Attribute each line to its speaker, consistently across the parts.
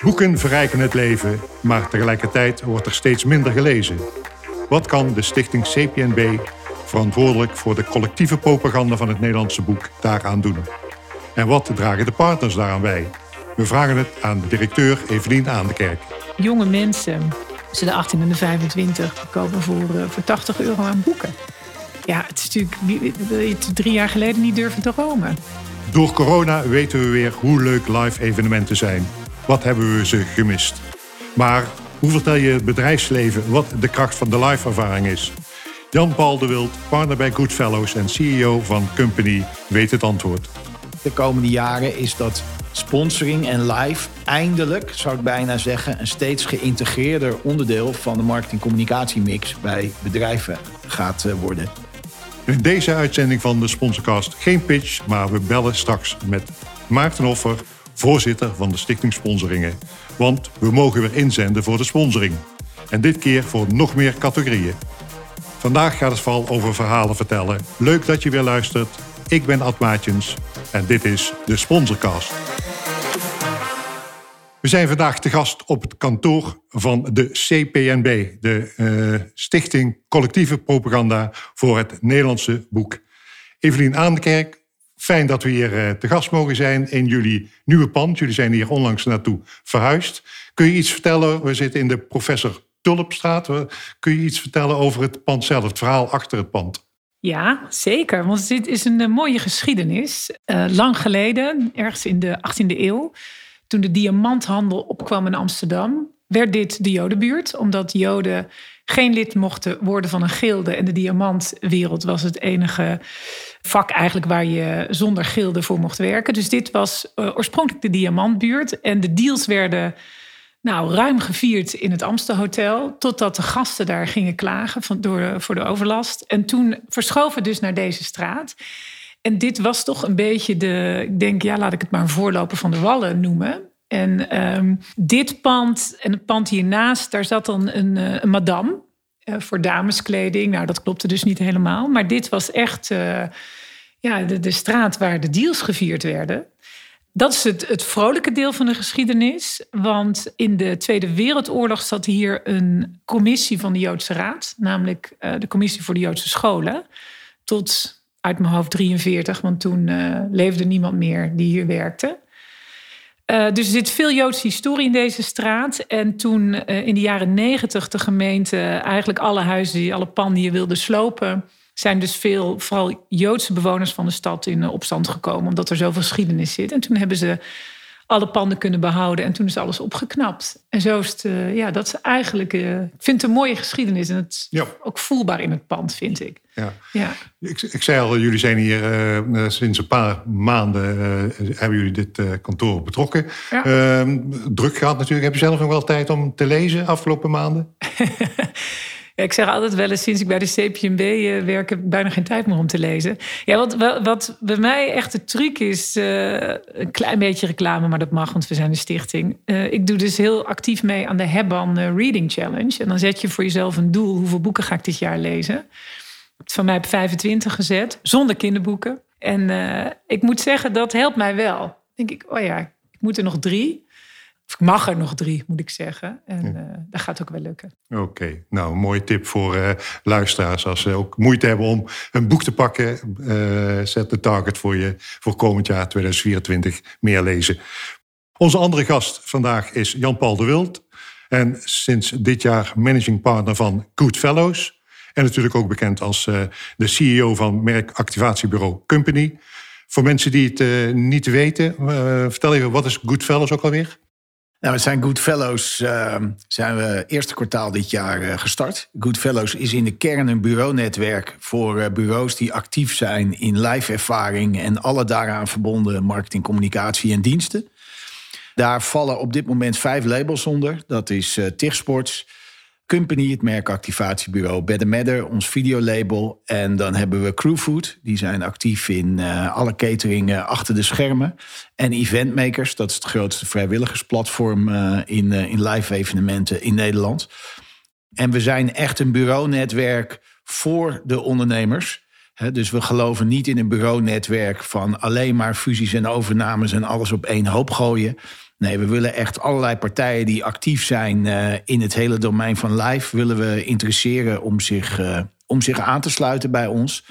Speaker 1: Boeken verrijken het leven, maar tegelijkertijd wordt er steeds minder gelezen. Wat kan de stichting CPNB, verantwoordelijk voor de collectieve propaganda van het Nederlandse boek, daaraan doen? En wat dragen de partners daaraan bij? We vragen het aan de directeur Evelien Aandekerk.
Speaker 2: Jonge mensen tussen de 18 en de 25 kopen voor, uh, voor 80 euro aan boeken. Ja, het is natuurlijk, drie jaar geleden niet durven te dromen.
Speaker 1: Door corona weten we weer hoe leuk live evenementen zijn. Wat hebben we ze gemist? Maar hoe vertel je het bedrijfsleven wat de kracht van de live-ervaring is? Jan-Paul de Wild, partner bij Goodfellows en CEO van Company, weet het antwoord.
Speaker 3: De komende jaren is dat sponsoring en live eindelijk, zou ik bijna zeggen, een steeds geïntegreerder onderdeel van de marketing-communicatiemix bij bedrijven gaat eh, worden.
Speaker 1: In deze uitzending van de Sponsorcast geen pitch, maar we bellen straks met Maarten Hoffer, voorzitter van de Stichting Sponsoringen. Want we mogen weer inzenden voor de sponsoring. En dit keer voor nog meer categorieën. Vandaag gaat het vooral over verhalen vertellen. Leuk dat je weer luistert. Ik ben Ad Maatjens en dit is de Sponsorcast. We zijn vandaag te gast op het kantoor van de CPNB, de uh, Stichting Collectieve Propaganda voor het Nederlandse boek. Evelien Aandekerk, fijn dat we hier uh, te gast mogen zijn in jullie nieuwe pand. Jullie zijn hier onlangs naartoe verhuisd. Kun je iets vertellen? We zitten in de Professor Tulpstraat. Kun je iets vertellen over het pand zelf, het verhaal achter het pand?
Speaker 2: Ja, zeker. Want dit is een, mooie geschiedenis. Lang geleden, ergens in de 18e eeuw, toen de diamanthandel opkwam in Amsterdam, werd dit de Jodenbuurt, omdat Joden geen lid mochten worden van een gilde. En de diamantwereld was het enige vak eigenlijk waar je zonder gilde voor mocht werken. Dus dit was uh, oorspronkelijk de diamantbuurt. En de deals werden nou, ruim gevierd in het Amstelhotel. Totdat de gasten daar gingen klagen van, door, voor de overlast. En toen verschoven dus naar deze straat. En dit was toch een beetje de, ik denk, ja, laat ik het maar een voorloper van de Wallen noemen. En um, dit pand en het pand hiernaast, daar zat dan een, uh, een madame uh, voor dameskleding. Nou, dat klopte dus niet helemaal. Maar dit was echt uh, ja, de, de straat waar de deals gevierd werden. Dat is het, het vrolijke deel van de geschiedenis. Want in de Tweede Wereldoorlog zat hier een commissie van de Joodse Raad, namelijk de Commissie voor de Joodse Scholen. Tot uit mijn hoofd 43, want toen uh, leefde niemand meer die hier werkte. Uh, dus er zit veel Joodse historie in deze straat. En toen uh, in de jaren negentig de gemeente eigenlijk alle huizen, alle panden die je wilde slopen, zijn dus veel, vooral Joodse bewoners van de stad in opstand gekomen, omdat er zoveel geschiedenis zit. En toen hebben ze alle panden kunnen behouden. En toen is alles opgeknapt. En zo is het, uh, ja, dat is eigenlijk, uh, ik vind het een mooie geschiedenis. En het is ja. ook voelbaar in het pand, vind ik.
Speaker 1: Ja. ja. Ik, ik zei al, jullie zijn hier uh, sinds een paar maanden, hebben jullie dit kantoor betrokken. Ja. Ehm, druk gehad natuurlijk. Heb je zelf nog wel tijd om te lezen afgelopen maanden?
Speaker 2: ik zeg altijd wel eens, sinds ik bij de CPMB uh, werk, heb ik bijna geen tijd meer om te lezen. Ja, wat, wat bij mij echt de truc is, uh, een klein beetje reclame, maar dat mag, want we zijn een stichting. Uh, ik doe dus heel actief mee aan de Hebban Reading Challenge. En dan zet je voor jezelf een doel, hoeveel boeken ga ik dit jaar lezen? Van mij op 25 gezet, zonder kinderboeken. En ik moet zeggen, dat helpt mij wel. Denk ik, oh ja, ik moet er nog drie. Of ik mag er nog drie, moet ik zeggen. En ja. uh, dat gaat ook wel lukken.
Speaker 1: Oké, okay. nou, een mooie tip voor uh, luisteraars. Als ze ook moeite hebben om een boek te pakken, uh, zet de target voor je voor komend jaar 2024 meer lezen. Onze andere gast vandaag is Jan-Paul de Wild. En sinds dit jaar managing partner van Goodfellows. En natuurlijk ook bekend als de CEO van merkactivatiebureau Company. Voor mensen die het niet weten, vertel even, wat is Goodfellows ook alweer?
Speaker 3: Nou, we zijn Goodfellows uh, zijn we eerste kwartaal dit jaar uh, gestart. Goodfellows is in de kern een bureaunetwerk voor uh, bureaus die actief zijn in live ervaring en alle daaraan verbonden marketing, communicatie en diensten. Daar vallen op dit moment vijf labels onder. Dat is uh, TIG Sports, Company, het merkactivatiebureau Better Matter, ons videolabel. En dan hebben we Crewfood, die zijn actief in uh, alle cateringen achter de schermen. En Eventmakers, dat is het grootste vrijwilligersplatform uh, in, uh, in live evenementen in Nederland. En we zijn echt een bureaunetwerk voor de ondernemers. dus we geloven niet in een bureaunetwerk van alleen maar fusies en overnames en alles op één hoop gooien. Nee, we willen echt allerlei partijen die actief zijn uh, in het hele domein van live, willen we interesseren om zich, uh, om zich aan te sluiten bij ons.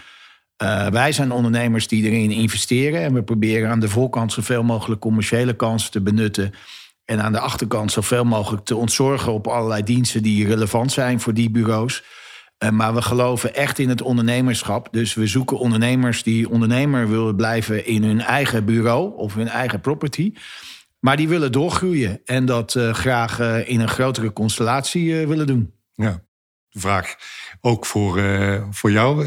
Speaker 3: Uh, wij zijn ondernemers die erin investeren en we proberen aan de voorkant zoveel mogelijk commerciële kansen te benutten. En aan de achterkant zoveel mogelijk te ontzorgen op allerlei diensten die relevant zijn voor die bureaus. Maar we geloven echt in het ondernemerschap. Dus we zoeken ondernemers die ondernemer willen blijven in hun eigen bureau of hun eigen property. Maar die willen doorgroeien en dat uh, graag uh, in een grotere constellatie willen doen.
Speaker 1: Ja, vraag ook voor, voor jou.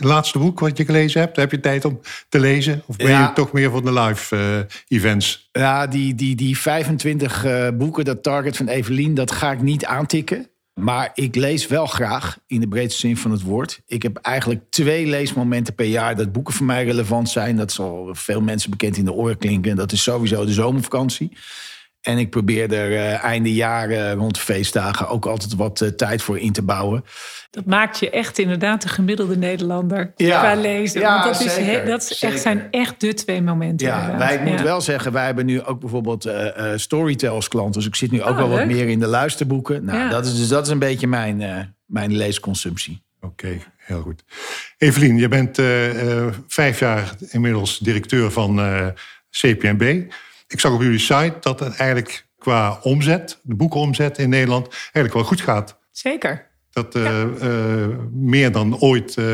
Speaker 1: laatste boek wat je gelezen hebt, heb je tijd om te lezen? Of ben ja. je toch meer voor de live events?
Speaker 3: Ja, die, die, die 25 boeken, dat target van Evelien, dat ga ik niet aantikken. Maar ik lees wel graag, in de breedste zin van het woord. Ik heb eigenlijk twee leesmomenten per jaar dat boeken voor mij relevant zijn. Dat zal veel mensen bekend in de oren klinken. Dat is sowieso de zomervakantie. En ik probeer er uh, einde jaar rond de feestdagen ook altijd wat uh, tijd voor in te bouwen.
Speaker 2: Dat maakt je echt inderdaad de gemiddelde Nederlander ja. qua lezen.
Speaker 3: Ja,
Speaker 2: Want dat,
Speaker 3: zeker,
Speaker 2: is, dat is echt, zijn echt de twee momenten.
Speaker 3: Ja, wij, ik moet wel zeggen, wij hebben nu ook bijvoorbeeld uh, Storytel als klant. Dus ik zit nu ook oh, wel leuk. wat meer in de luisterboeken. Nou, dat is, dus dat is een beetje mijn, mijn leesconsumptie.
Speaker 1: Oké, okay, heel goed. Evelien, je bent vijf jaar inmiddels directeur van CPNB ik zag op jullie site dat het eigenlijk qua omzet, de boekenomzet in Nederland, eigenlijk wel goed gaat.
Speaker 2: Zeker.
Speaker 1: Dat uh, ja. uh, meer dan ooit uh,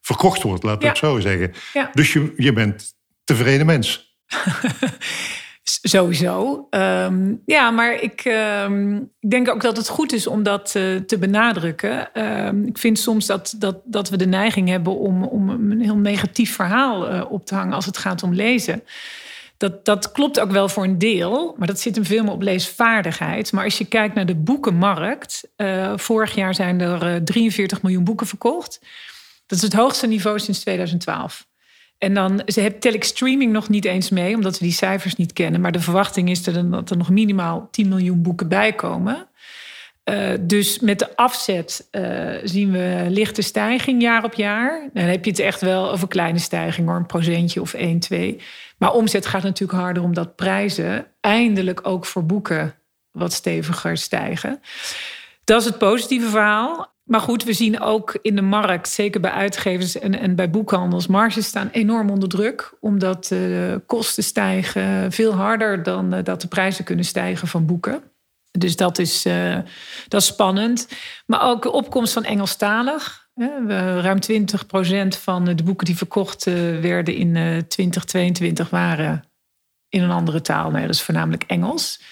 Speaker 1: verkocht wordt, laat ik ja. zo zeggen.
Speaker 2: Ja.
Speaker 1: Dus je, je bent tevreden mens.
Speaker 2: Sowieso. Um, ja, maar ik, um, ik denk ook dat het goed is om dat te benadrukken. Um, ik vind soms dat, dat, dat we de neiging hebben om, om een heel negatief verhaal op te hangen als het gaat om lezen. Dat, dat klopt ook wel voor een deel, maar dat zit hem veel meer op leesvaardigheid. Maar als je kijkt naar de boekenmarkt, uh, vorig jaar zijn er uh, 43 miljoen boeken verkocht. Dat is het hoogste niveau sinds 2012. En dan ze ik streaming nog niet eens mee, omdat we die cijfers niet kennen. Maar de verwachting is er dat er nog minimaal 10 miljoen boeken bij komen. Uh, dus met de afzet uh, zien we lichte stijging jaar op jaar. Dan heb je het echt wel over kleine stijging een procentje of 1, 2. Maar omzet gaat natuurlijk harder omdat prijzen eindelijk ook voor boeken wat steviger stijgen. Dat is het positieve verhaal. Maar goed, we zien ook in de markt, zeker bij uitgevers en, en bij boekhandels, marges staan enorm onder druk. Omdat de kosten stijgen veel harder dan dat de prijzen kunnen stijgen van boeken. Dus dat is, uh, dat spannend. Maar ook de opkomst van Engelstalig. Ruim 20% van de boeken die verkocht werden in 2022 eh, waren in een andere taal. Nee, dat is voornamelijk Engels.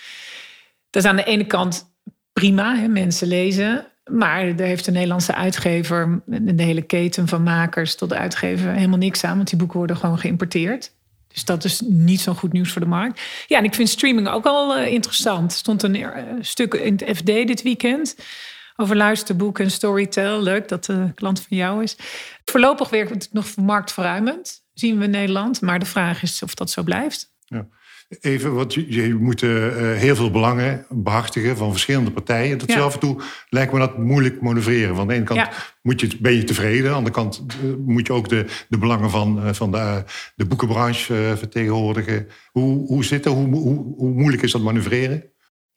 Speaker 2: Dat is aan de ene kant prima, hè, mensen lezen. Maar daar heeft de Nederlandse uitgever, de hele keten van makers tot de uitgever, helemaal niks aan. Want die boeken worden gewoon geïmporteerd. Dus dat is niet zo goed nieuws voor de markt. Ja, en ik vind streaming ook al uh, interessant. Er stond een uh, stuk in het FD dit weekend over luisterboeken en storytel. Leuk dat de klant van jou is. Voorlopig werkt het nog marktverruimend, zien we in Nederland. Maar de vraag is of dat zo blijft.
Speaker 1: Ja. Even, want je, je moet uh, heel veel belangen behartigen van verschillende partijen. Dat ja. af en toe lijkt me dat moeilijk manoeuvreren. Van de ene kant ja. moet je, ben je tevreden, aan de andere kant uh, moet je ook de, de belangen van, uh, van de, de boekenbranche vertegenwoordigen. Hoe, hoe zit dat? Hoe, hoe, hoe moeilijk is dat manoeuvreren?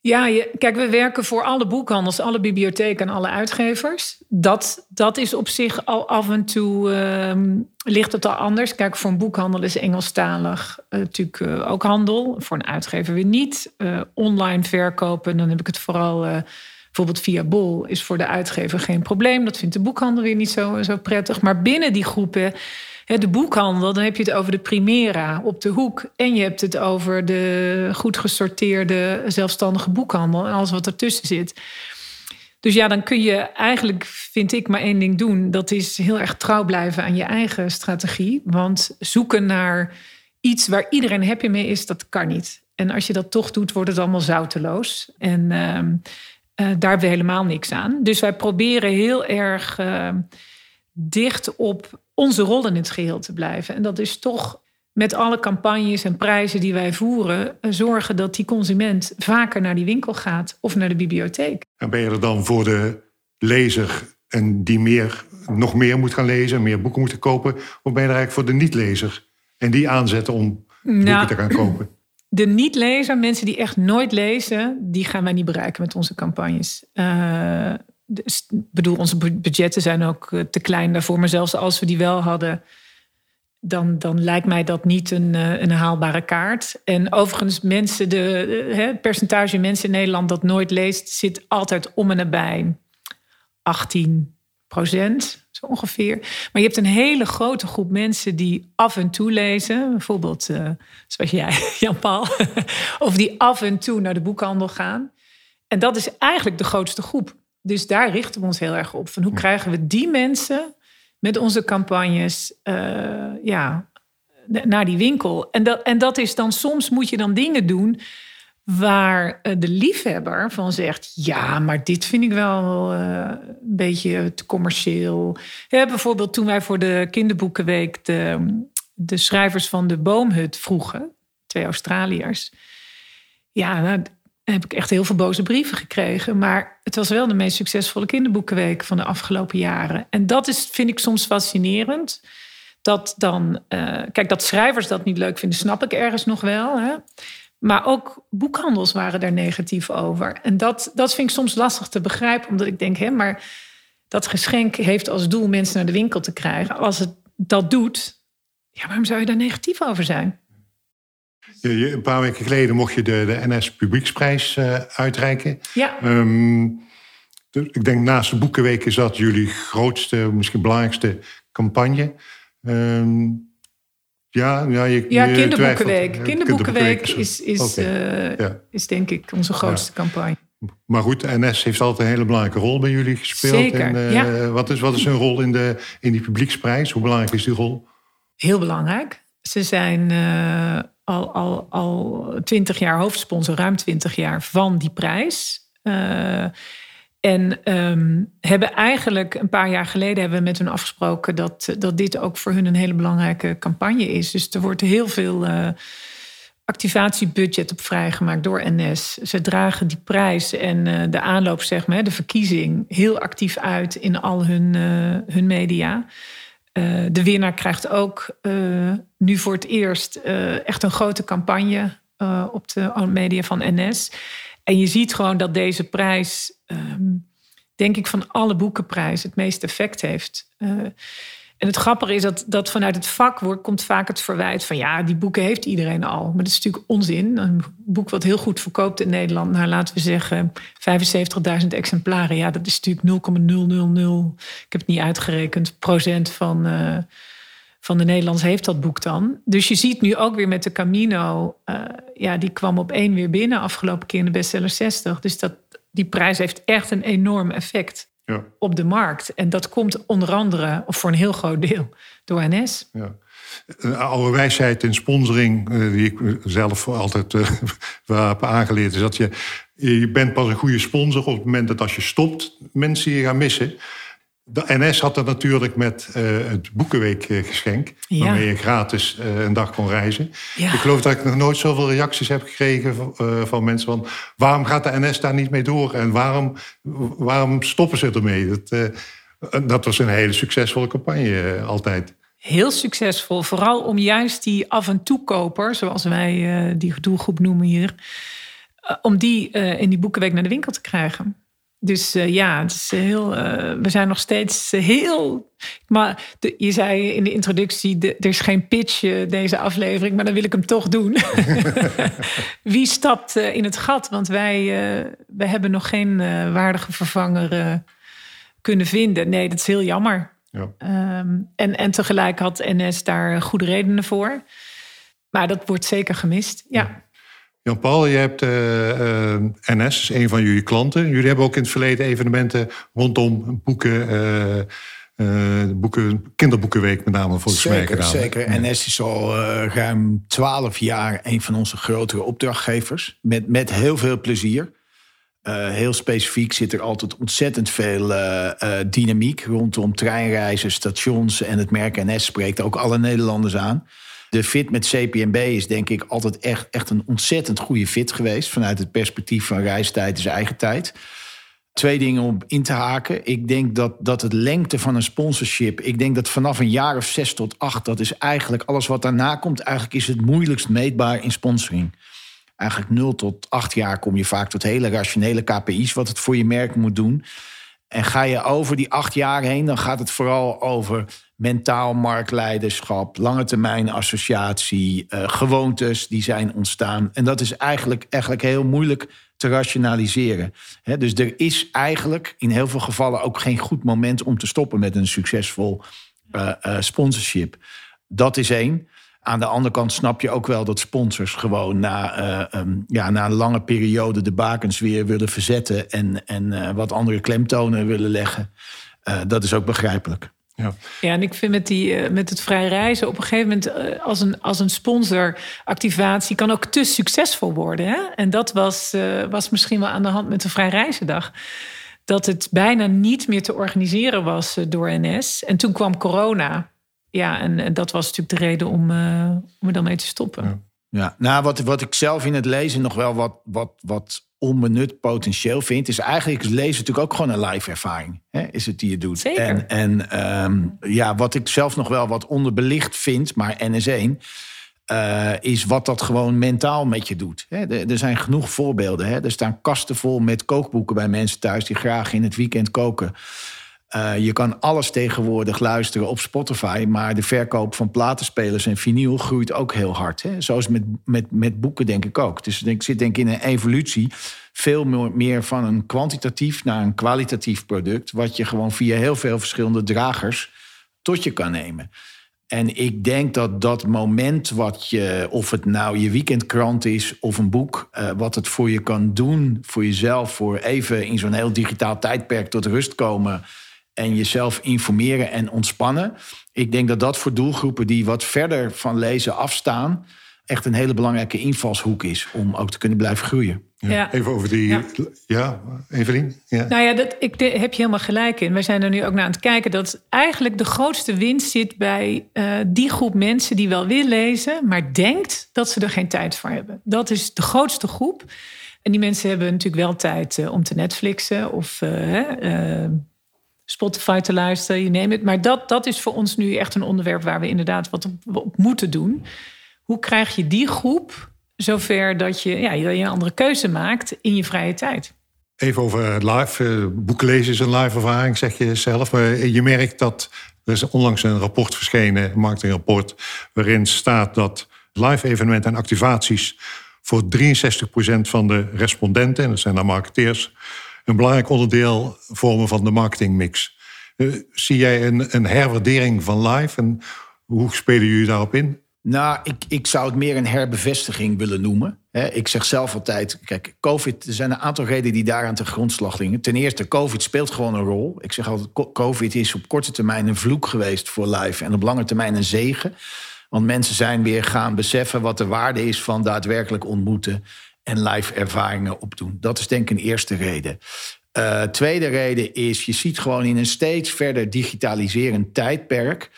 Speaker 2: Ja, kijk, we werken voor alle boekhandels, alle bibliotheken en alle uitgevers. Dat, dat is op zich al af en toe uh, ligt het al anders. Kijk, voor een boekhandel is Engelstalig uh, natuurlijk uh, ook handel. Voor een uitgever weer niet. Eh, online verkopen, dan heb ik het vooral bijvoorbeeld via Bol, is voor de uitgever geen probleem. Dat vindt de boekhandel weer niet zo, zo prettig. Maar binnen die groepen de boekhandel, dan heb je het over de Primera op de hoek. En je hebt het over de goed gesorteerde zelfstandige boekhandel en alles wat ertussen zit. Dus ja, dan kun je eigenlijk, vind ik, maar één ding doen. Dat is heel erg trouw blijven aan je eigen strategie. Want zoeken naar iets waar iedereen happy mee is, dat kan niet. En als je dat toch doet, wordt het allemaal zouteloos. En uh, uh, daar hebben we helemaal niks aan. Dus wij proberen heel erg uh, dicht op onze rol in het geheel te blijven. En dat is toch met alle campagnes en prijzen die wij voeren, eh, zorgen dat die consument vaker naar die winkel gaat of naar de bibliotheek.
Speaker 1: En ben je er dan voor de lezer en die meer, nog meer moet gaan lezen, meer boeken moet kopen? Of ben je er eigenlijk voor de niet-lezer en die aanzetten om boeken
Speaker 2: Nou,
Speaker 1: te gaan kopen?
Speaker 2: De niet-lezer, mensen die echt nooit lezen, die gaan wij niet bereiken met onze campagnes. Eh, bedoel, onze bu- budgetten zijn ook eh, te klein daarvoor. Maar zelfs als we die wel hadden, dan, dan lijkt mij dat niet een, eh, een haalbare kaart. En overigens, mensen, de, percentage mensen in Nederland dat nooit leest, zit altijd om en nabij 18 procent, zo ongeveer. Maar je hebt een hele grote groep mensen die af en toe lezen. Bijvoorbeeld, eh, zoals jij, Jan-Paul. of die af en toe naar de boekhandel gaan. En dat is eigenlijk de grootste groep. Dus daar richten we ons heel erg op. Van hoe krijgen we die mensen met onze campagnes eh, ja, naar die winkel? En dat, en dat is dan soms moet je dan dingen doen waar eh, de liefhebber van zegt: ja, maar dit vind ik wel eh, een beetje te commercieel. Ja, bijvoorbeeld toen wij voor de kinderboekenweek de, de schrijvers van de Boomhut vroegen, twee Australiërs. Ja, nou, heb ik echt heel veel boze brieven gekregen. Maar het was wel de meest succesvolle kinderboekenweek van de afgelopen jaren. En dat is, vind ik soms fascinerend. Dat dan, eh, kijk, dat schrijvers dat niet leuk vinden, snap ik ergens nog wel. Hè? Maar ook boekhandels waren daar negatief over. En dat, dat vind ik soms lastig te begrijpen, omdat ik denk, hè, maar dat geschenk heeft als doel mensen naar de winkel te krijgen. Als het dat doet, ja, waarom zou je daar negatief over zijn?
Speaker 1: Je- Een paar weken geleden mocht je de, de NS Publieksprijs eh, uitreiken.
Speaker 2: Ja,
Speaker 1: Ehm, dus ik denk naast de Boekenweek is dat jullie grootste, misschien belangrijkste campagne. Ehm, ja, ja, je,
Speaker 2: ja
Speaker 1: je
Speaker 2: kinderboekenweek. Kinderboekenweek is, is, eh,
Speaker 1: ja.
Speaker 2: is denk ik onze grootste campagne.
Speaker 1: Maar goed, de NS heeft altijd een hele belangrijke rol bij jullie gespeeld.
Speaker 2: Zeker,
Speaker 1: En, eh,
Speaker 2: ja.
Speaker 1: wat, is, wat is hun rol in, de, in die publieksprijs? Hoe belangrijk is die rol?
Speaker 2: Heel belangrijk. Ze zijn eh, al, al, al 20 jaar hoofdsponsor, ruim 20 jaar van die prijs. Eh, en ehm, hebben eigenlijk een paar jaar geleden hebben we met hun afgesproken dat, dat dit ook voor hun een hele belangrijke campagne is. Dus er wordt heel veel eh, activatiebudget op vrijgemaakt door NS. Ze dragen die prijs en de aanloop, zeg maar, de verkiezing, heel actief uit in al hun, hun media. Eh, de winnaar krijgt ook eh, nu voor het eerst eh, echt een grote campagne op de media van NS. En je ziet gewoon dat deze prijs, ehm, denk ik, van alle boekenprijzen het meeste effect heeft. En het grappige is dat, dat vanuit het vak wordt, komt vaak het verwijt van ja, die boeken heeft iedereen al. Maar dat is natuurlijk onzin. Een boek wat heel goed verkoopt in Nederland, nou laten we zeggen 75.000 exemplaren. Ja, dat is natuurlijk 0,000, ik heb het niet uitgerekend, procent van, eh, van de Nederlanders heeft dat boek dan. Dus je ziet nu ook weer met de Camino, eh, ja, die kwam op één weer binnen afgelopen keer in de bestseller 60. Dus dat, die prijs heeft echt een enorm effect
Speaker 1: Ja,
Speaker 2: op de markt. En dat komt onder andere, of voor een heel groot deel, door NS.
Speaker 1: ja. Een oude wijsheid in sponsoring, eh, die ik zelf altijd eh, wel heb aangeleerd, is dat je, je bent pas een goede sponsor op het moment dat als je stopt, mensen je gaan missen. De NS had dat natuurlijk met eh, het Boekenweekgeschenk,
Speaker 2: Ja.
Speaker 1: waarmee je gratis eh, een dag kon reizen.
Speaker 2: Ja.
Speaker 1: Ik geloof dat ik nog nooit zoveel reacties heb gekregen van, eh, van mensen van waarom gaat de NS daar niet mee door en waarom, waarom stoppen ze ermee? Dat, eh, dat was een hele succesvolle campagne eh, altijd.
Speaker 2: Heel succesvol, vooral om juist die af en toe koper, zoals wij eh, die doelgroep noemen hier, eh, om die eh, in die boekenweek naar de winkel te krijgen. Dus eh, ja, het is heel, eh, we zijn nog steeds heel. Maar de, je zei in de introductie: de, er is geen pitch eh, deze aflevering, maar dan wil ik hem toch doen. Wie stapt eh, in het gat? Want wij, eh, wij hebben nog geen eh, waardige vervanger eh, kunnen vinden. Nee, dat is heel jammer.
Speaker 1: Ja.
Speaker 2: Ehm, en, en tegelijk had NS daar goede redenen voor. Maar dat wordt zeker gemist. Ja,
Speaker 1: Jan-Paul, je hebt eh, eh, NS, een van jullie klanten. Jullie hebben ook in het verleden evenementen rondom boeken, eh, boeken kinderboekenweek met name volgens mij
Speaker 3: Zeker,
Speaker 1: gedaan.
Speaker 3: zeker. NS is al ruim twaalf jaar een van onze grotere opdrachtgevers. Met, met heel veel plezier. Heel specifiek zit er altijd ontzettend veel dynamiek rondom treinreizen, stations. En het merk NS spreekt ook alle Nederlanders aan. De fit met CPNB is denk ik altijd echt, echt een ontzettend goede fit geweest. Vanuit het perspectief van reistijd is eigen tijd. Twee dingen om in te haken. Ik denk dat, dat het lengte van een sponsorship... ik denk dat vanaf een jaar of zes tot acht... dat is eigenlijk alles wat daarna komt... eigenlijk is het moeilijkst meetbaar in sponsoring. Eigenlijk nul tot acht jaar kom je vaak tot hele rationele KPI's... wat het voor je merk moet doen. En ga je over die acht jaar heen... dan gaat het vooral over mentaal marktleiderschap... lange termijn associatie, uh, gewoontes die zijn ontstaan. En dat is eigenlijk, eigenlijk heel moeilijk te rationaliseren. dus er is eigenlijk in heel veel gevallen ook geen goed moment om te stoppen met een succesvol uh, uh, sponsorship. Dat is één. Aan de andere kant snap je ook wel dat sponsors gewoon na, um, ja, na een lange periode de bakens weer willen verzetten en, en wat andere klemtonen willen leggen. dat is ook begrijpelijk.
Speaker 2: Ja. ja, en ik vind met, die, eh, met het vrij reizen op een gegeven moment uh, als een, als een sponsoractivatie kan ook te succesvol worden. Hè? En dat was, uh, was misschien wel aan de hand met de vrij reizendag. Dat het bijna niet meer te organiseren was door NS. En toen kwam corona. Ja, en, en dat was natuurlijk de reden om, om er dan mee te stoppen.
Speaker 3: Ja. Ja, nou, wat, wat ik zelf in het lezen nog wel wat, wat, wat onbenut potentieel vind, is eigenlijk is lezen natuurlijk ook gewoon een live ervaring. Hè, is het die je doet.
Speaker 2: Zeker.
Speaker 3: En, en ehm, ja, wat ik zelf nog wel wat onderbelicht vind, maar NS1, uh, is wat dat gewoon mentaal met je doet. Hè, er, er, zijn genoeg voorbeelden. Hè. Er staan kasten vol met kookboeken bij mensen thuis die graag in het weekend koken. Uh, je kan alles tegenwoordig luisteren op Spotify, maar de verkoop van platenspelers en vinyl groeit ook heel hard. Hè? Zoals met, met, met boeken denk ik ook. Dus ik zit denk ik in een evolutie veel meer van een kwantitatief naar een kwalitatief product, wat je gewoon via heel veel verschillende dragers tot je kan nemen. En ik denk dat dat moment wat je, of het nou je weekendkrant is of een boek, uh, wat het voor je kan doen, voor jezelf, voor even in zo'n heel digitaal tijdperk tot rust komen en jezelf informeren en ontspannen. Ik denk dat dat voor doelgroepen die wat verder van lezen afstaan, echt een hele belangrijke invalshoek is om ook te kunnen blijven groeien.
Speaker 1: Ja. Even over die. Ja, ja Evelien?
Speaker 2: Ja. Nou ja, dat, ik heb je helemaal gelijk in. Wij zijn er nu ook naar aan het kijken dat eigenlijk de grootste winst zit bij uh, die groep mensen die wel wil lezen, maar denkt dat ze er geen tijd voor hebben. Dat is de grootste groep. En die mensen hebben natuurlijk wel tijd uh, om te Netflixen of uh, Spotify te luisteren, je neemt het. Maar dat, dat is voor ons nu echt een onderwerp waar we inderdaad wat op, moeten doen. Hoe krijg je die groep zover dat je, ja, je een andere keuze maakt in je vrije tijd?
Speaker 1: Even over live. Uh, boeken lezen is een live ervaring, zeg je zelf. Maar je merkt dat er is onlangs een rapport verschenen, een marketingrapport, waarin staat dat live evenementen en activaties voor 63% van de respondenten, en dat zijn dan marketeers, een belangrijk onderdeel vormen van de marketingmix. Uh, zie jij een, een herwaardering van live en hoe spelen jullie daarop in?
Speaker 3: Nou, ik, ik zou het meer een herbevestiging willen noemen. ik zeg zelf altijd, kijk, COVID, er zijn een aantal redenen die daaraan te grondslag liggen. Ten eerste, COVID speelt gewoon een rol. Ik zeg altijd, COVID is op korte termijn een vloek geweest voor live en op lange termijn een zegen. Want mensen zijn weer gaan beseffen wat de waarde is van daadwerkelijk ontmoeten en live ervaringen opdoen. Dat is denk ik een eerste reden. Uh, tweede reden is, je ziet gewoon in een steeds verder digitaliserend tijdperk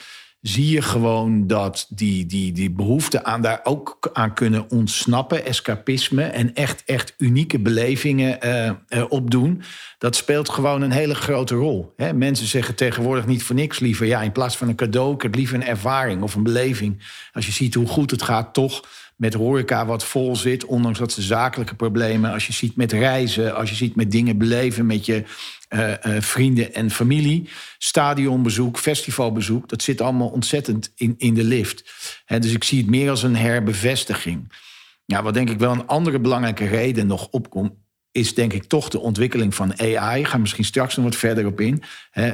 Speaker 3: zie je gewoon dat die, die, die behoefte aan daar ook aan kunnen ontsnappen, escapisme en echt, echt unieke belevingen uh, uh, opdoen, dat speelt gewoon een hele grote rol. Hè? Mensen zeggen tegenwoordig niet voor niks liever, ja, in plaats van een cadeau, ik heb liever een ervaring of een beleving. Als je ziet hoe goed het gaat, toch met horeca wat vol zit, ondanks dat ze zakelijke problemen, als je ziet met reizen, als je ziet met dingen beleven met je uh, uh, vrienden en familie, stadionbezoek, festivalbezoek, dat zit allemaal ontzettend in, in de lift. Dus ik zie het meer als een herbevestiging. Ja, wat denk ik wel een andere belangrijke reden nog opkomt, is denk ik toch de ontwikkeling van AI. Ik ga misschien straks nog wat verder op in.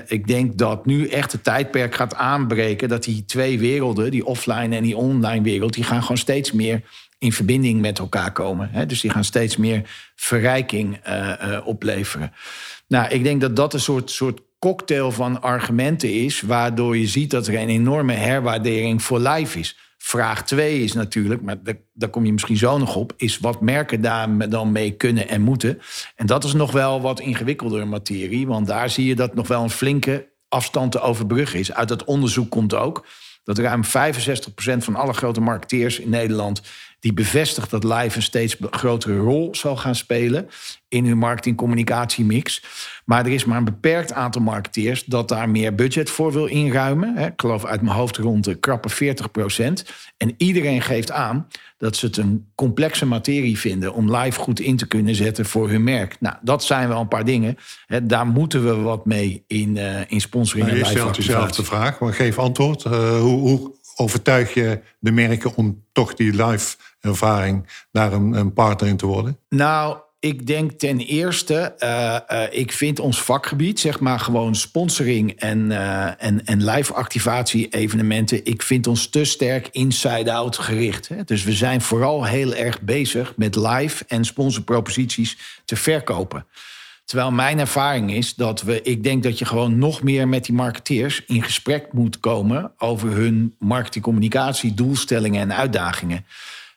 Speaker 3: ik denk dat nu echt het tijdperk gaat aanbreken... dat die twee werelden, die offline en die online wereld... die gaan gewoon steeds meer in verbinding met elkaar komen. dus die gaan steeds meer verrijking uh, uh, opleveren. Nou, ik denk dat dat een soort, soort cocktail van argumenten is... waardoor je ziet dat er een enorme herwaardering voor live is... Vraag 2 is natuurlijk, maar daar, kom je misschien zo nog op, is wat merken daar dan mee kunnen en moeten. En dat is nog wel wat ingewikkelder materie, want daar zie je dat nog wel een flinke afstand te overbruggen is. Uit dat onderzoek komt ook dat ruim 65% van alle grote marketeers in Nederland die bevestigt dat live een steeds grotere rol zal gaan spelen in hun marketing-communicatiemix. Maar er is maar een beperkt aantal marketeers dat daar meer budget voor wil inruimen. Ik geloof uit mijn hoofd rond de krappe 40 procent. En iedereen geeft aan dat ze het een complexe materie vinden om live goed in te kunnen zetten voor hun merk. Nou, dat zijn wel een paar dingen. Daar moeten we wat mee in, uh, in sponsoring
Speaker 1: maar Je stelt jezelf de vraag, maar geef antwoord. Uh, hoe, hoe overtuig je de merken om toch die live ervaring naar een, een partner in te worden?
Speaker 3: Nou, ik denk ten eerste, uh, ik vind ons vakgebied, zeg maar gewoon sponsoring en, uh, en, en live activatie evenementen, ik vind ons te sterk inside-out gericht. Hè? Dus we zijn vooral heel erg bezig met live en sponsorproposities te verkopen. Terwijl mijn ervaring is dat we, ik denk dat je gewoon nog meer met die marketeers in gesprek moet komen over hun marketingcommunicatie, doelstellingen en uitdagingen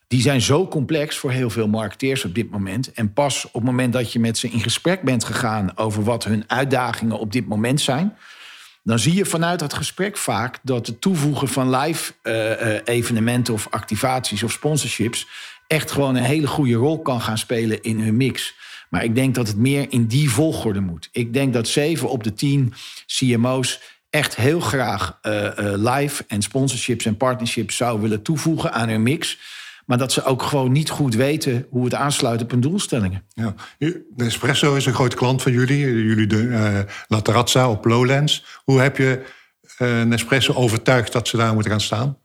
Speaker 3: die zijn zo complex voor heel veel marketeers op dit moment. En pas op het moment dat je met ze in gesprek bent gegaan over wat hun uitdagingen op dit moment zijn, dan zie je vanuit dat gesprek vaak dat het toevoegen van live uh, evenementen of activaties of sponsorships echt gewoon een hele goede rol kan gaan spelen in hun mix. Maar ik denk dat het meer in die volgorde moet. Ik denk dat 7 op de 10 CMO's echt heel graag uh, live en sponsorships en partnerships zou willen toevoegen aan hun mix. Maar dat ze ook gewoon niet goed weten hoe het aansluit op hun doelstellingen.
Speaker 1: Ja. Nespresso is een grote klant van jullie. Jullie de uh, op Lowlands. Hoe heb je Nespresso overtuigd dat ze daar moeten gaan staan?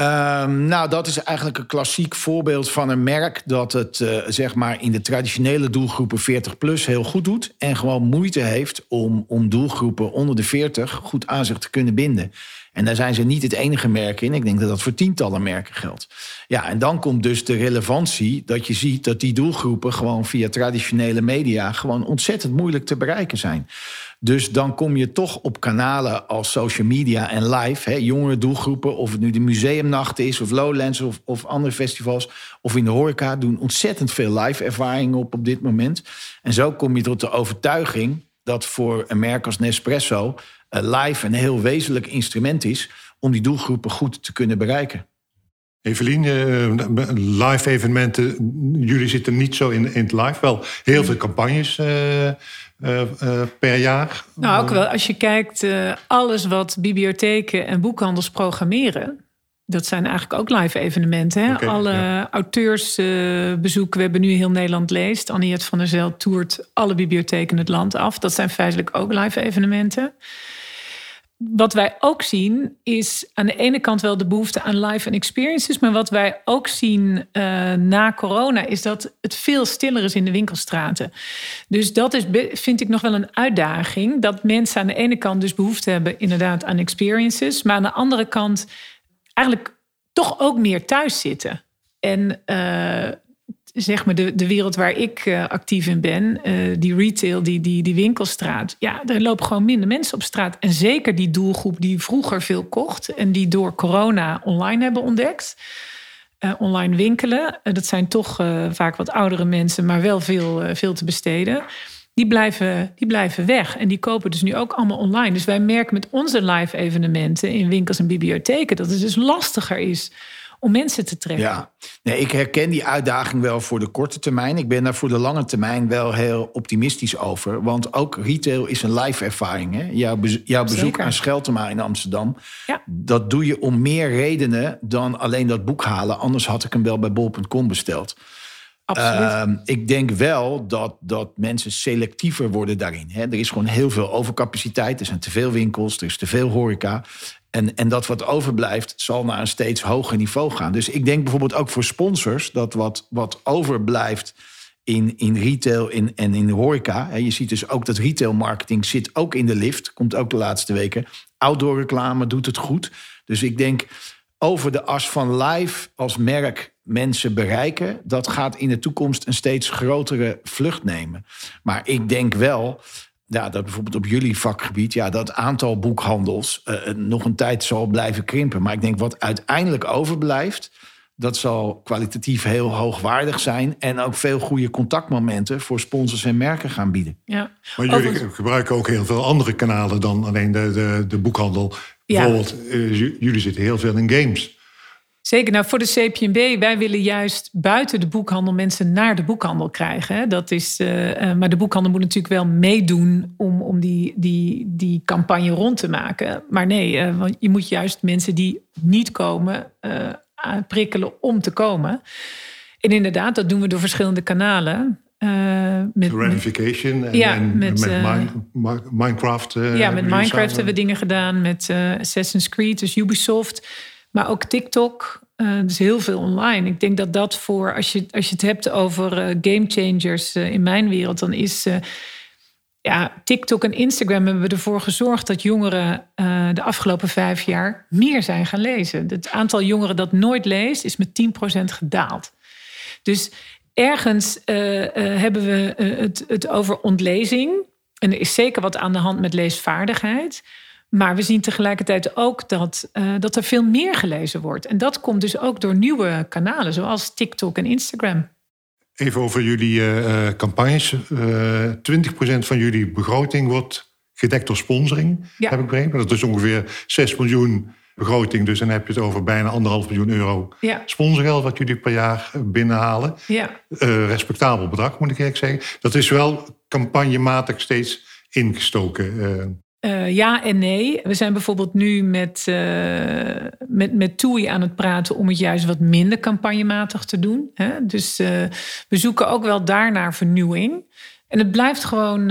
Speaker 3: Um, nou, dat is eigenlijk een klassiek voorbeeld van een merk dat het uh, zeg maar in de traditionele doelgroepen 40 plus heel goed doet. En gewoon moeite heeft om, om doelgroepen onder de 40 goed aan zich te kunnen binden. En daar zijn ze niet het enige merk in. Ik denk dat dat voor tientallen merken geldt. Ja, en dan komt dus de relevantie dat je ziet dat die doelgroepen gewoon via traditionele media gewoon ontzettend moeilijk te bereiken zijn. Dus dan kom je toch op kanalen als social media en live. Hè, jongere doelgroepen, of het nu de museumnacht is, of Lowlands of, of andere festivals. Of in de horeca doen ontzettend veel live ervaringen op op dit moment. En zo kom je tot de overtuiging dat voor een merk als Nespresso uh, live een heel wezenlijk instrument is om die doelgroepen goed te kunnen bereiken.
Speaker 1: Evelien, uh, live evenementen, jullie zitten niet zo in, in het live. Wel heel veel campagnes uh, per jaar.
Speaker 2: Nou, ook wel als je kijkt, alles wat bibliotheken en boekhandels programmeren. Dat zijn eigenlijk ook live evenementen. Hè? Okay, Alle ja. auteursbezoeken. we hebben nu heel Nederland leest. Anniette van der Zel toert alle bibliotheken het land af. Dat zijn feitelijk ook live evenementen wat wij ook zien is aan de ene kant wel de behoefte aan live en experiences. Maar wat wij ook zien uh, na corona is dat het veel stiller is in de winkelstraten. Dus dat is, vind ik nog wel een uitdaging. Dat mensen aan de ene kant dus behoefte hebben inderdaad aan experiences. Maar aan de andere kant eigenlijk toch ook meer thuis zitten. En uh, zeg maar de, de wereld waar ik uh, actief in ben, uh, die retail, die, die, die winkelstraat. Ja, er lopen gewoon minder mensen op straat. En zeker die doelgroep die vroeger veel kocht en die door corona online hebben ontdekt. Uh, online winkelen, dat zijn toch vaak wat oudere mensen, maar wel veel, veel te besteden. Die blijven, die blijven weg. En die kopen dus nu ook allemaal online. Dus wij merken met onze live evenementen in winkels en bibliotheken dat het dus lastiger is om mensen te trekken.
Speaker 3: Ja, nee, ik herken die uitdaging wel voor de korte termijn. Ik ben daar voor de lange termijn wel heel optimistisch over. Want ook retail is een live ervaring. Hè? Jouw, jouw bezoek Zeker. aan Scheltema in Amsterdam. Ja. Dat doe je om meer redenen dan alleen dat boek halen. Anders had ik hem wel bij bol.com besteld. Uh, ik denk wel dat, dat mensen selectiever worden daarin. Hè. Er is gewoon heel veel overcapaciteit. Er zijn te veel winkels, er is te veel horeca. En, en dat wat overblijft, zal naar een steeds hoger niveau gaan. Dus ik denk bijvoorbeeld ook voor sponsors dat wat, wat overblijft in, in retail in, en in horeca. Hè, je ziet dus ook dat retail marketing zit ook in de lift. Komt ook de laatste weken. Outdoor reclame doet het goed. Dus ik denk over de as van live als merk mensen bereiken, dat gaat in de toekomst een steeds grotere vlucht nemen. Maar ik denk wel ja, dat bijvoorbeeld op jullie vakgebied, ja, dat aantal boekhandels uh, nog een tijd zal blijven krimpen. Maar ik denk wat uiteindelijk overblijft, dat zal kwalitatief heel hoogwaardig zijn en ook veel goede contactmomenten voor sponsors en merken gaan bieden.
Speaker 2: Ja.
Speaker 1: Maar jullie gebruiken ook heel veel andere kanalen dan alleen de, de, de boekhandel. Ja. Bijvoorbeeld, uh, jullie zitten heel veel in games.
Speaker 2: Zeker. Nou, voor de CPNB, wij willen juist buiten de boekhandel mensen naar de boekhandel krijgen. Hè. Dat is, uh, uh, maar de boekhandel moet natuurlijk wel meedoen om, om die, die, die campagne rond te maken. Maar nee, uh, want je moet juist mensen die niet komen prikkelen om te komen. En inderdaad, dat doen we door verschillende kanalen.
Speaker 1: Uh, met Ramification en,
Speaker 2: ja,
Speaker 1: en
Speaker 2: met,
Speaker 1: met
Speaker 2: uh,
Speaker 1: Min Minecraft. Uh,
Speaker 2: ja, met Minecraft hebben we dingen gedaan, met Assassin's Creed, dus Ubisoft. Maar ook TikTok, dus heel veel online. Ik denk dat dat voor, als je, als je het hebt over game changers in mijn wereld, dan is ja, TikTok en Instagram hebben ervoor gezorgd dat jongeren de afgelopen vijf jaar meer zijn gaan lezen. Het aantal jongeren dat nooit leest is met 10% gedaald. Dus ergens uh, uh, hebben we het, het over ontlezing. En er is zeker wat aan de hand met leesvaardigheid. Maar we zien tegelijkertijd ook dat, dat er veel meer gelezen wordt. En dat komt dus ook door nieuwe kanalen, zoals TikTok en Instagram.
Speaker 1: Even over jullie campagnes. 20% van jullie begroting wordt gedekt door sponsoring, ja. heb ik begrepen. Dat is ongeveer 6 miljoen begroting. Dus dan heb je het over bijna anderhalf miljoen euro
Speaker 2: ja.
Speaker 1: sponsorgeld wat jullie per jaar binnenhalen.
Speaker 2: Ja.
Speaker 1: Uh, respectabel bedrag, moet ik eerlijk zeggen. Dat is wel campagnematig steeds ingestoken. Uh.
Speaker 2: Uh, ja en nee. We zijn bijvoorbeeld nu met, uh, met, met TUI aan het praten om het juist wat minder campagnematig te doen. Hè? Dus uh, we zoeken ook wel daarnaar vernieuwing. En het blijft gewoon,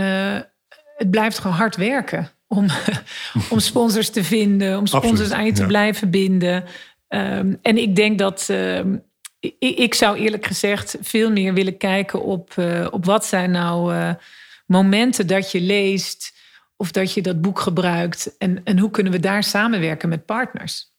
Speaker 2: het blijft gewoon hard werken om, om sponsors te vinden, om sponsors Absoluut, aan je te ja. blijven binden. Um, en ik denk dat um, ik, ik, zou eerlijk gezegd veel meer willen kijken op, op wat zijn nou momenten dat je leest of dat je dat boek gebruikt en, en hoe kunnen we daar samenwerken met partners.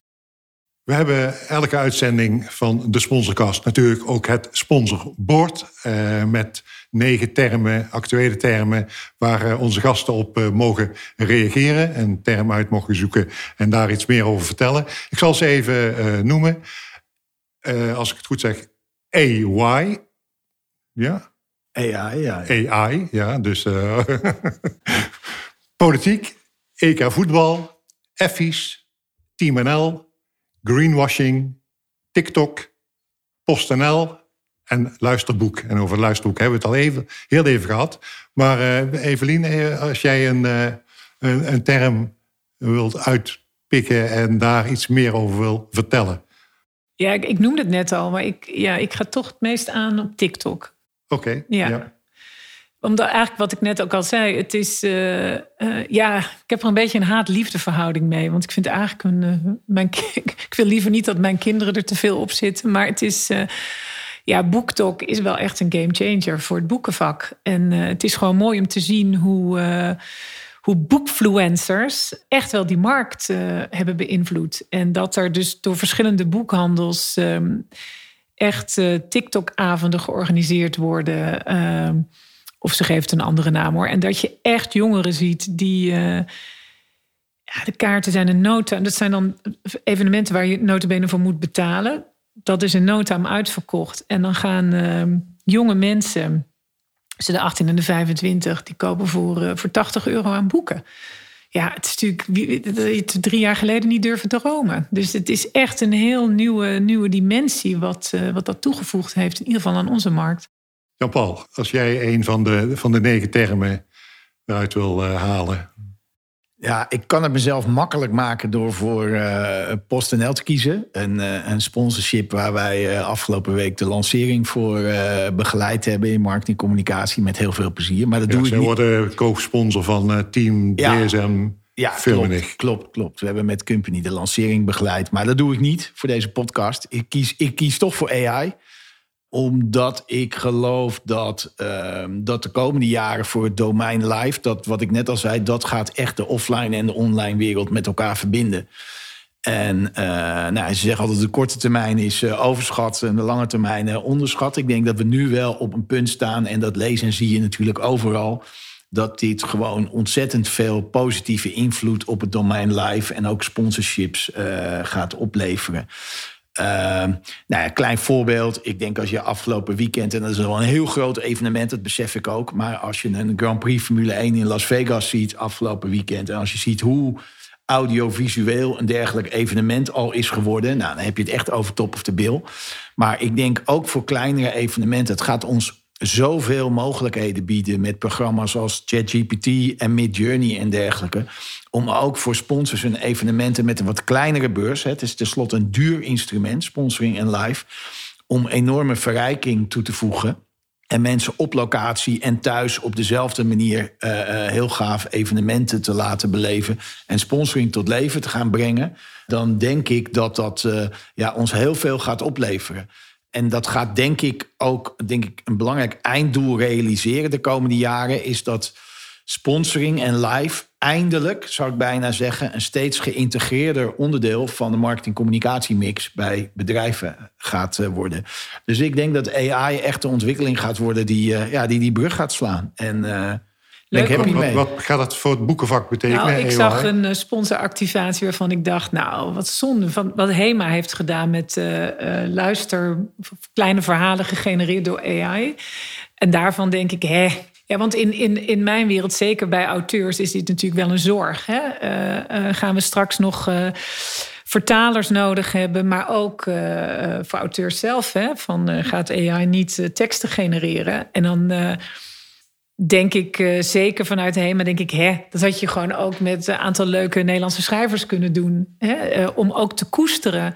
Speaker 1: We hebben elke uitzending van de Sponsorcast natuurlijk ook het sponsorbord. Uh, met negen termen, actuele termen, waar uh, onze gasten op uh, mogen reageren. En termen uit mogen zoeken en daar iets meer over vertellen. Ik zal ze even noemen. als ik het goed zeg, AY. Ja?
Speaker 3: AI, ja.
Speaker 1: AI, ja. Dus politiek, EK voetbal, Effies, Team NL greenwashing, TikTok, PostNL en luisterboek. En over luisterboek hebben we het al even, heel even gehad. Maar uh, Evelien, eh, als jij een, uh, een, een, term wilt uitpikken en daar iets meer over wil vertellen.
Speaker 2: Ja, ik, ik noemde het net al, maar ik, ja, ik ga toch het meest aan op TikTok.
Speaker 1: Oké. Okay,
Speaker 2: ja. ja omdat eigenlijk wat ik net ook al zei, het is, uh, uh, ja, ik heb er een beetje een haat-liefde verhouding mee. Want ik vind eigenlijk, een, uh, mijn, ik wil liever niet dat mijn kinderen er te veel op zitten. Maar het is, ja, BookTok is wel echt een game changer voor het boekenvak. En het is gewoon mooi om te zien hoe, hoe boekfluencers echt wel die markt hebben beïnvloed. En dat er dus door verschillende boekhandels um, echt TikTok-avonden georganiseerd worden ehm, of ze geeft een andere naam hoor. En dat je echt jongeren ziet die. Uh, ja, de kaarten zijn een nota. Dat zijn dan evenementen waar je notabene voor moet betalen. Dat is een nota uitverkocht. En dan gaan uh, jonge mensen, tussen de 18 en de 25, die kopen voor, uh, voor 80 euro aan boeken. Ja, het is natuurlijk het drie jaar geleden niet durven dromen. Dus het is echt een heel nieuwe, nieuwe dimensie wat, uh, wat dat toegevoegd heeft, in ieder geval aan onze markt.
Speaker 1: Jan-Paul, als jij een van de, van de negen termen eruit wil uh, halen.
Speaker 3: Ja, ik kan het mezelf makkelijk maken door voor uh, PostNL te kiezen. Een, uh, een sponsorship waar wij afgelopen week de lancering voor begeleid hebben in marketingcommunicatie met heel veel plezier. Maar dat ja, doe ik niet.
Speaker 1: worden co-sponsor van Team
Speaker 3: ja.
Speaker 1: DSM.
Speaker 3: Ja, klopt, klopt, klopt. We hebben met Company de lancering begeleid. Maar dat doe ik niet voor deze podcast. Ik kies, ik kies toch voor AI omdat ik geloof dat, uh, dat de komende jaren voor het domein live, dat wat ik net al zei, dat gaat echt de offline en de online wereld met elkaar verbinden. En uh, nou, ze zeggen altijd de korte termijn is uh, overschat en de lange termijn uh, onderschat. Ik denk dat we nu wel op een punt staan, en dat lezen en zie je natuurlijk overal, dat dit gewoon ontzettend veel positieve invloed op het domein live en ook sponsorships gaat opleveren. Uh, nou klein voorbeeld. Ik denk als je afgelopen weekend, en dat is wel een heel groot evenement, dat besef ik ook. Maar als je een Grand Prix Formule 1 in Las Vegas ziet afgelopen weekend. En als je ziet hoe audiovisueel een dergelijk evenement al is geworden. Nou, dan heb je het echt over top of the bill. Maar ik denk ook voor kleinere evenementen, het gaat ons zoveel mogelijkheden bieden met programma's als ChatGPT en Midjourney en dergelijke. Om ook voor sponsors en evenementen met een wat kleinere beurs, het is tenslotte een duur instrument, sponsoring en live, om enorme verrijking toe te voegen. En mensen op locatie en thuis op dezelfde manier uh, uh, heel gaaf evenementen te laten beleven. En sponsoring tot leven te gaan brengen. Dan denk ik dat dat uh, ja, ons heel veel gaat opleveren. En dat gaat denk ik ook denk ik, een belangrijk einddoel realiseren de komende jaren. Is dat sponsoring en live eindelijk, zou ik bijna zeggen, een steeds geïntegreerder onderdeel van de marketing-communicatiemix bij bedrijven gaat uh, worden. Dus ik denk dat AI echt de ontwikkeling gaat worden die uh, ja, die, die brug gaat slaan. En uh,
Speaker 1: Leuk. Wat, wat, wat, gaat dat voor het boekenvak betekenen?
Speaker 2: Nou, ik zag een sponsoractivatie waarvan ik dacht, nou, wat zonde van wat Hema heeft gedaan met luister, kleine verhalen gegenereerd door AI. En daarvan denk ik, hè, ja, want in, in, in mijn wereld, zeker bij auteurs, is dit natuurlijk wel een zorg. Hè? Uh, gaan we straks nog vertalers nodig hebben, maar ook voor auteurs zelf. Hè? Van gaat AI niet teksten genereren? En dan denk ik zeker vanuit Hema, denk ik, hè, dat had je gewoon ook met een aantal leuke Nederlandse schrijvers kunnen doen. Hè? om ook te koesteren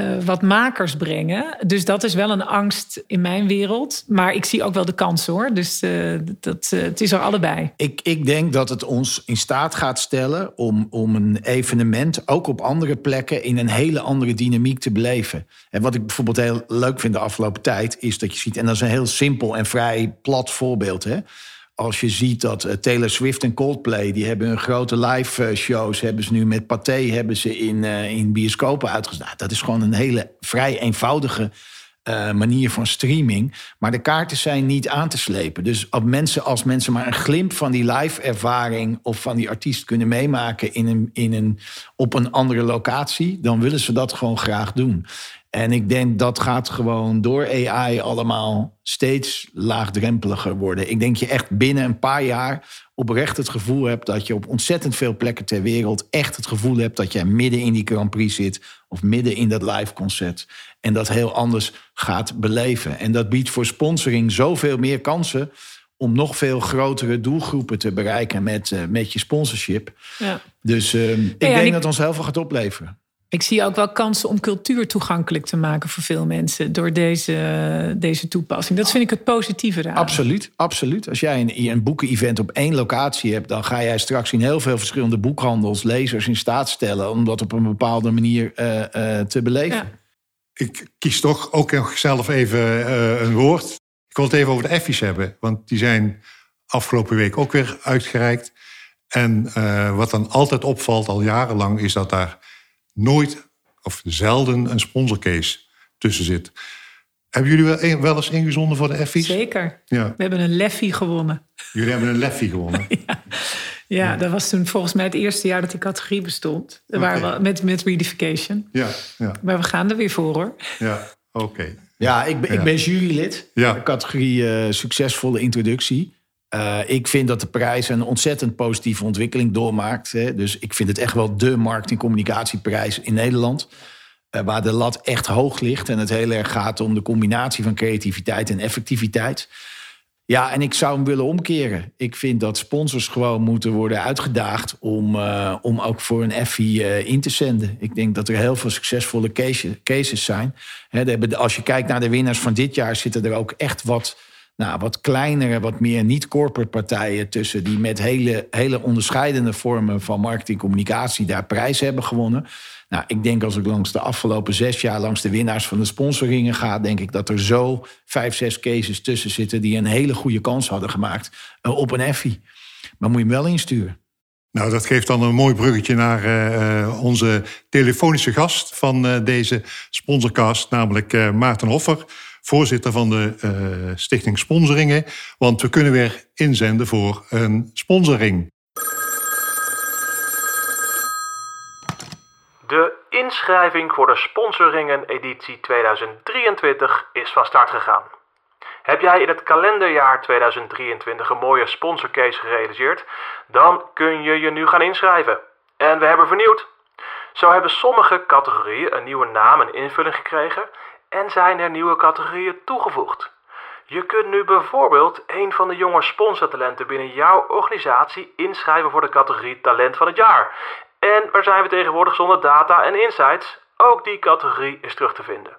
Speaker 2: uh, wat makers brengen. Dus dat is wel een angst in mijn wereld. Maar ik zie ook wel de kansen hoor. Dus uh, dat, uh, het is er allebei.
Speaker 3: Ik, ik denk dat het ons in staat gaat stellen om, om een evenement ook op andere plekken in een hele andere dynamiek te beleven. En wat ik bijvoorbeeld heel leuk vind de afgelopen tijd, is dat je ziet, en dat is een heel simpel en vrij plat voorbeeld. Hè? Als je ziet dat uh, Taylor Swift en Coldplay... die hebben hun grote live uh, shows... hebben ze nu met Pathé hebben ze in, uh, in bioscopen uitgezonden. Nou, dat is gewoon een hele vrij eenvoudige manier van streaming. Maar de kaarten zijn niet aan te slepen. Dus als mensen, als mensen maar een glimp van die live ervaring... of van die artiest kunnen meemaken in een, in een, op een andere locatie... dan willen ze dat gewoon graag doen. En ik denk dat gaat gewoon door AI allemaal steeds laagdrempeliger worden. Ik denk je echt binnen een paar jaar oprecht het gevoel hebt dat je op ontzettend veel plekken ter wereld echt het gevoel hebt dat je midden in die Grand Prix zit of midden in dat live concert. En dat heel anders gaat beleven. En dat biedt voor sponsoring zoveel meer kansen om nog veel grotere doelgroepen te bereiken met, uh, met je sponsorship. Ja. Dus uh, ik ja, denk ik... dat ons heel veel gaat opleveren.
Speaker 2: Ik zie ook wel kansen om cultuur toegankelijk te maken voor veel mensen door deze, deze toepassing. Dat vind ik het positieve daar.
Speaker 3: Absoluut, absoluut. Als jij een, een boeken-event op één locatie hebt, dan ga jij straks in heel veel verschillende boekhandels lezers in staat stellen om dat op een bepaalde manier uh, uh, te beleven. Ja.
Speaker 1: Ik kies toch ook nog zelf even uh, een woord. Ik wil het even over de effies hebben, want die zijn afgelopen week ook weer uitgereikt. En wat dan altijd opvalt al jarenlang is dat daar nooit of zelden een sponsorcase tussen zit. Hebben jullie wel, wel eens ingezonden voor de Effies?
Speaker 2: Zeker. Ja. We hebben een Leffie gewonnen.
Speaker 1: Jullie hebben een Leffie gewonnen?
Speaker 2: ja. Ja, dat was toen volgens mij het eerste jaar dat die categorie bestond. Okay. Waren we, met, met Reedification. Ja, ja. Maar we gaan er weer voor hoor.
Speaker 1: Ja, oké.
Speaker 3: Ja, ik ben, ja. ik ben jurylid. Ja. De categorie uh, succesvolle introductie. Uh, ik vind dat de prijs een ontzettend positieve ontwikkeling doormaakt. Hè. Dus ik vind het echt wel de marketingcommunicatieprijs in Nederland. Uh, waar de lat echt hoog ligt. En het heel erg gaat om de combinatie van creativiteit en effectiviteit. Ja, en ik zou hem willen omkeren. Ik vind dat sponsors gewoon moeten worden uitgedaagd om, uh, om ook voor een Effie in te zenden. Ik denk dat er heel veel succesvolle cases, cases zijn. Als je kijkt naar de winnaars van dit jaar, zitten er ook echt wat nou, wat kleinere, wat meer niet-corporate partijen tussen... die met hele, hele onderscheidende vormen van marketingcommunicatie daar prijs hebben gewonnen. Nou, ik denk als ik langs de afgelopen zes jaar langs de winnaars van de sponsoringen ga... denk ik dat er zo vijf, zes cases tussen zitten... die een hele goede kans hadden gemaakt uh, op een Effie. Maar moet je hem wel insturen.
Speaker 1: Nou, dat geeft dan een mooi bruggetje naar uh, onze telefonische gast van uh, deze sponsorcast, namelijk uh, Maarten Hoffer voorzitter van de uh, Stichting Sponsoringen. Want we kunnen weer inzenden voor een sponsoring.
Speaker 4: De inschrijving voor de Sponsoringen editie 2023 is van start gegaan. Heb jij in het kalenderjaar 2023 een mooie sponsorcase gerealiseerd? Dan kun je je nu gaan inschrijven. En we hebben vernieuwd. Zo hebben sommige categorieën een nieuwe naam en invulling gekregen en zijn er nieuwe categorieën toegevoegd. Je kunt nu bijvoorbeeld een van de jonge sponsortalenten binnen jouw organisatie inschrijven voor de categorie Talent van het Jaar. En waar zijn we tegenwoordig zonder data en insights? Ook die categorie is terug te vinden.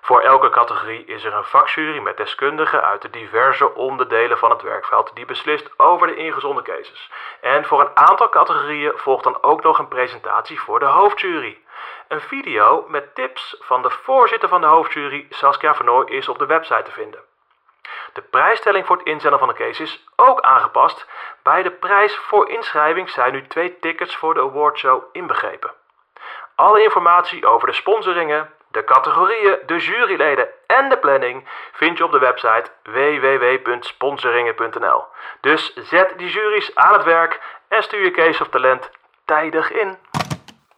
Speaker 4: Voor elke categorie is er een vakjury met deskundigen uit de diverse onderdelen van het werkveld die beslist over de ingezonden cases. En voor een aantal categorieën volgt dan ook nog een presentatie voor de hoofdjury. Een video met tips van de voorzitter van de hoofdjury, Saskia Vernooy, is op de website te vinden. De prijsstelling voor het inzenden van de case is ook aangepast. Bij de prijs voor inschrijving zijn nu twee tickets voor de awardshow inbegrepen. Alle informatie over de sponsoringen, de categorieën, de juryleden en de planning vind je op de website www.sponsoringen.nl. Dus zet die juries aan het werk en stuur je case of talent tijdig in.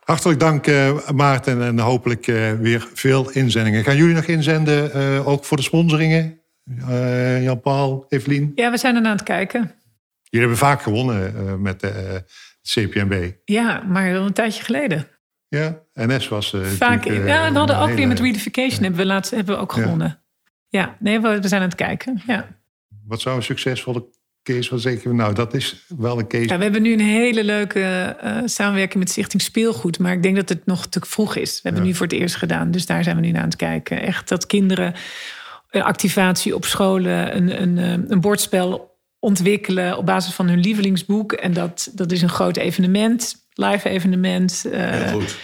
Speaker 1: Hartelijk dank uh, Maarten en hopelijk uh, weer veel inzendingen. Gaan jullie nog inzenden, uh, ook voor de sponsoringen? Jan-Paul, Evelien?
Speaker 2: Ja, we zijn er aan het kijken.
Speaker 1: Jullie hebben vaak gewonnen met de CPMB.
Speaker 2: Ja, maar een tijdje geleden.
Speaker 1: Ja, NS was.
Speaker 2: Vaak, ja, we hadden ook weer met Reedification hebben we, laatst, hebben we ook gewonnen. Ja, nee, we, we, zijn aan het kijken. Ja.
Speaker 1: Wat zou een succesvolle case van zeker? Nou, dat is wel een case.
Speaker 2: Ja, we hebben nu een hele leuke uh, samenwerking met Stichting Speelgoed. Maar ik denk dat het nog te vroeg is. We hebben nu voor het eerst gedaan. Dus daar zijn we nu naar aan het kijken. Echt dat kinderen een activatie op scholen, een, een, een bordspel ontwikkelen op basis van hun lievelingsboek. En dat, dat is een groot evenement live evenement. Uh, goed.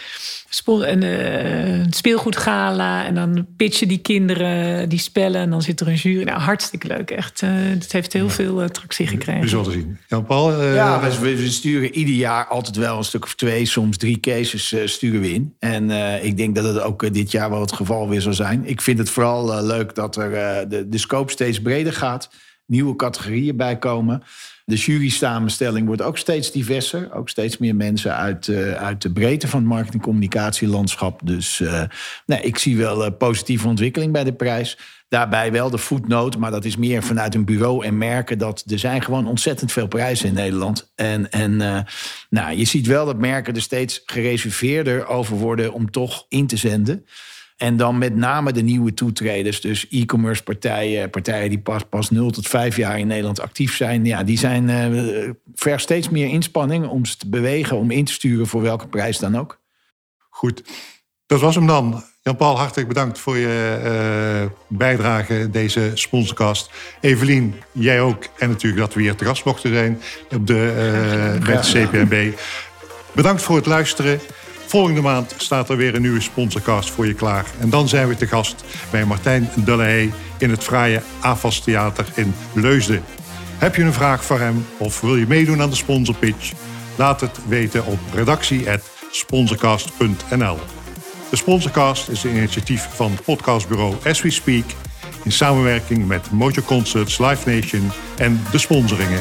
Speaker 2: Een, uh, een speelgoedgala. En dan pitchen die kinderen die spellen. En dan zit er een jury. Nou, hartstikke leuk. Echt. Uh, het heeft heel veel tractie gekregen.
Speaker 1: Bijzonder te zien. Jan-Paul?
Speaker 3: ja, we, we, sturen ieder jaar altijd wel een stuk of twee, soms drie cases sturen we in. En ik denk dat het ook dit jaar wel het geval weer zal zijn. Ik vind het vooral leuk dat er de, de scope steeds breder gaat. Nieuwe categorieën bijkomen. De jury-samenstelling wordt ook steeds diverser. Ook steeds meer mensen uit, uh, uit de breedte van het marketing-communicatielandschap. Dus uh, nee, ik zie wel uh, positieve ontwikkeling bij de prijs. Daarbij wel de voetnoot, maar dat is meer vanuit een bureau en merken dat er zijn gewoon ontzettend veel prijzen in Nederland. En, en nou, je ziet wel dat merken er steeds gereserveerder over worden om toch in te zenden. En dan met name de nieuwe toetreders, dus e-commerce partijen, partijen die pas, pas 0 tot 5 jaar in Nederland actief zijn. Ja, die zijn uh, ver steeds meer inspanning om ze te bewegen, om in te sturen voor welke prijs dan ook.
Speaker 1: Goed, dat was hem dan. Jan-Paul, hartelijk bedankt voor je uh, bijdrage deze sponsorcast. Evelien, jij ook. En natuurlijk dat we hier te gast mochten zijn op de, uh, met de CPMB. Bedankt voor het luisteren. Volgende maand staat er weer een nieuwe sponsorcast voor je klaar. En dan zijn we te gast bij Martijn Delahaye in het fraaie AFAS Theater in Leusden. Heb je een vraag voor hem of wil je meedoen aan de sponsorpitch? Laat het weten op redactie.sponsorcast.nl. De Sponsorcast is een initiatief van podcastbureau As We Speak in samenwerking met Mojo Concerts, Live Nation en de sponsoringen.